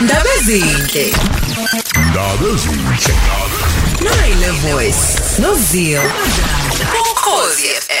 Ndabe zinhle. Ndabe zinhle. Nayi le voice. Nozio. Ukhosi FM.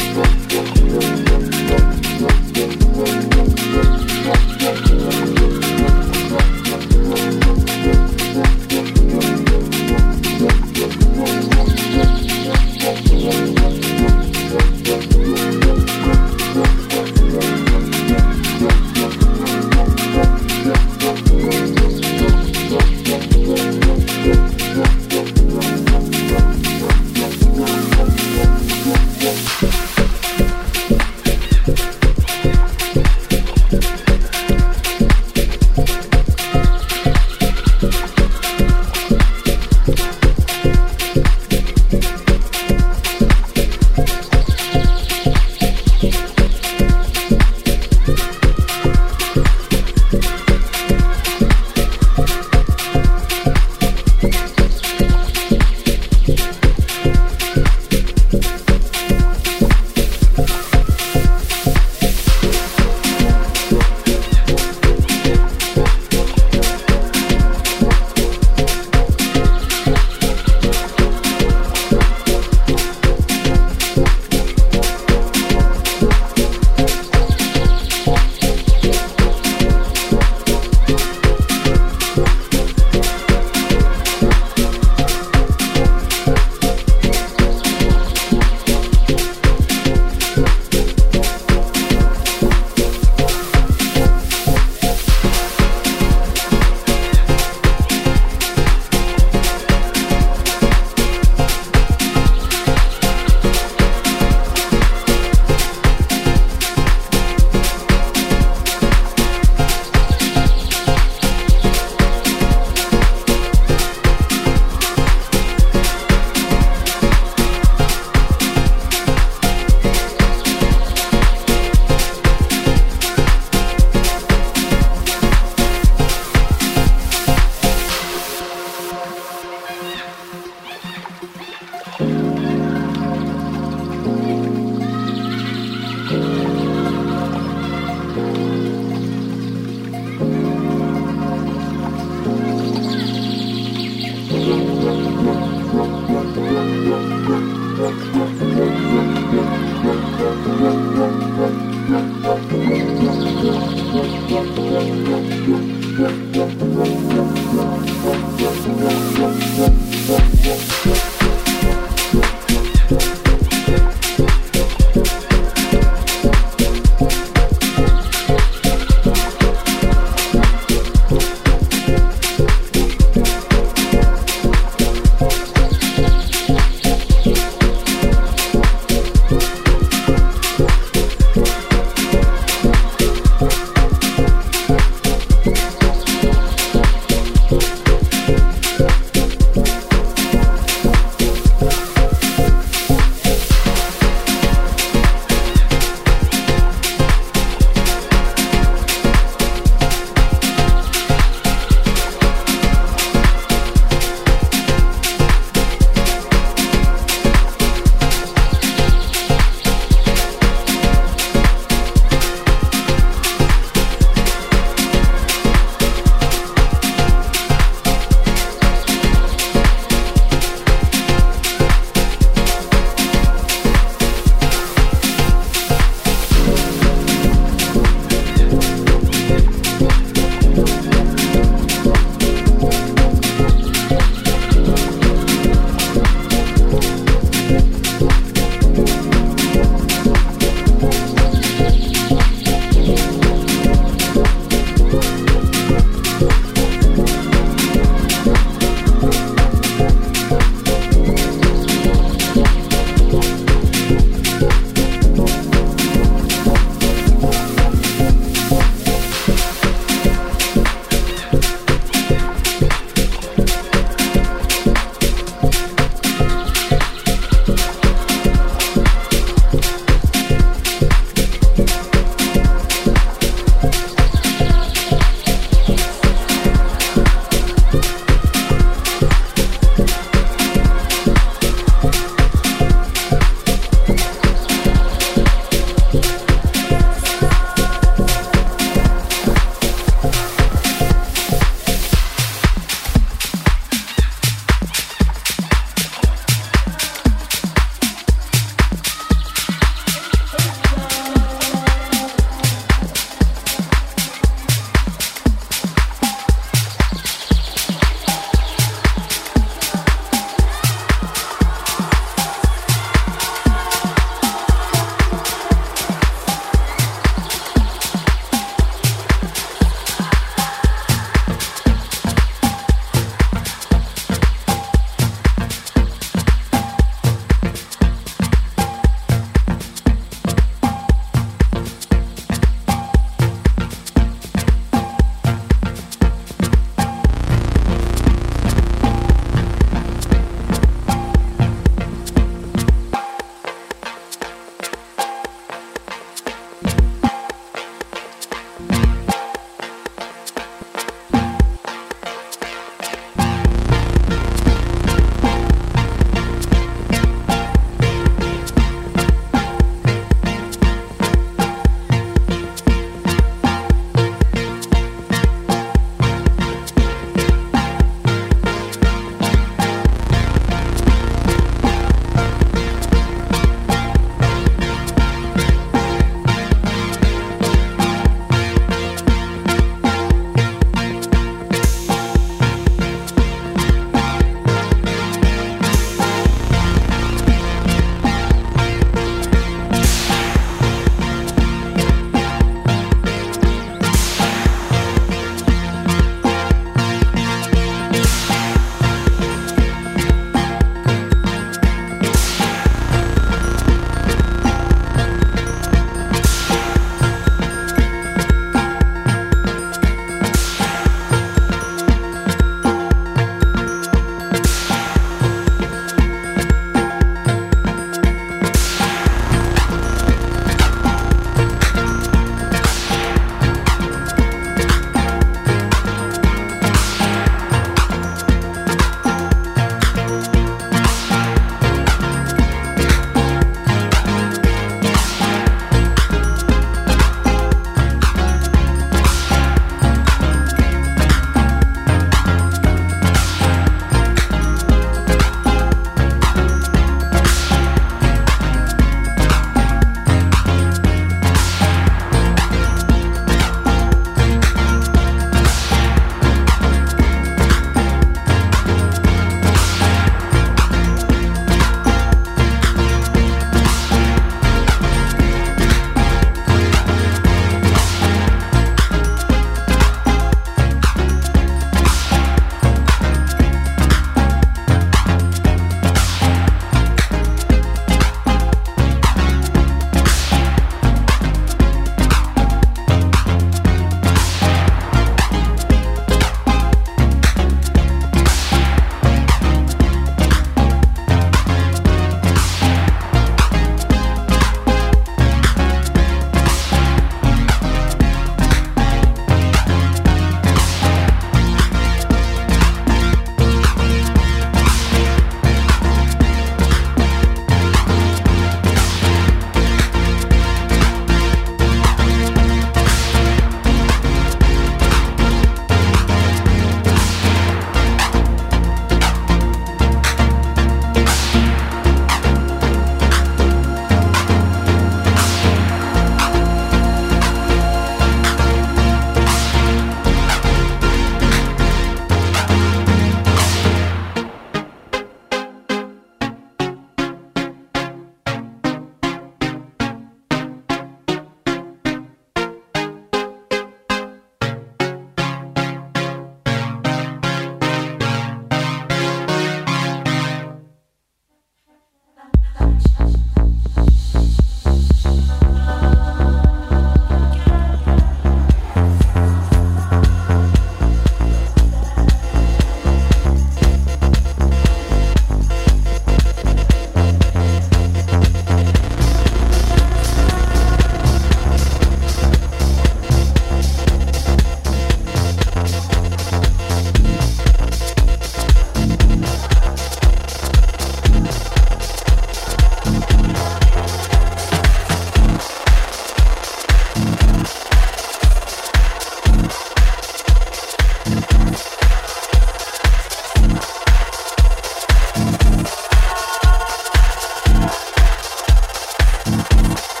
Thank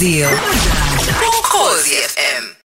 Brasil.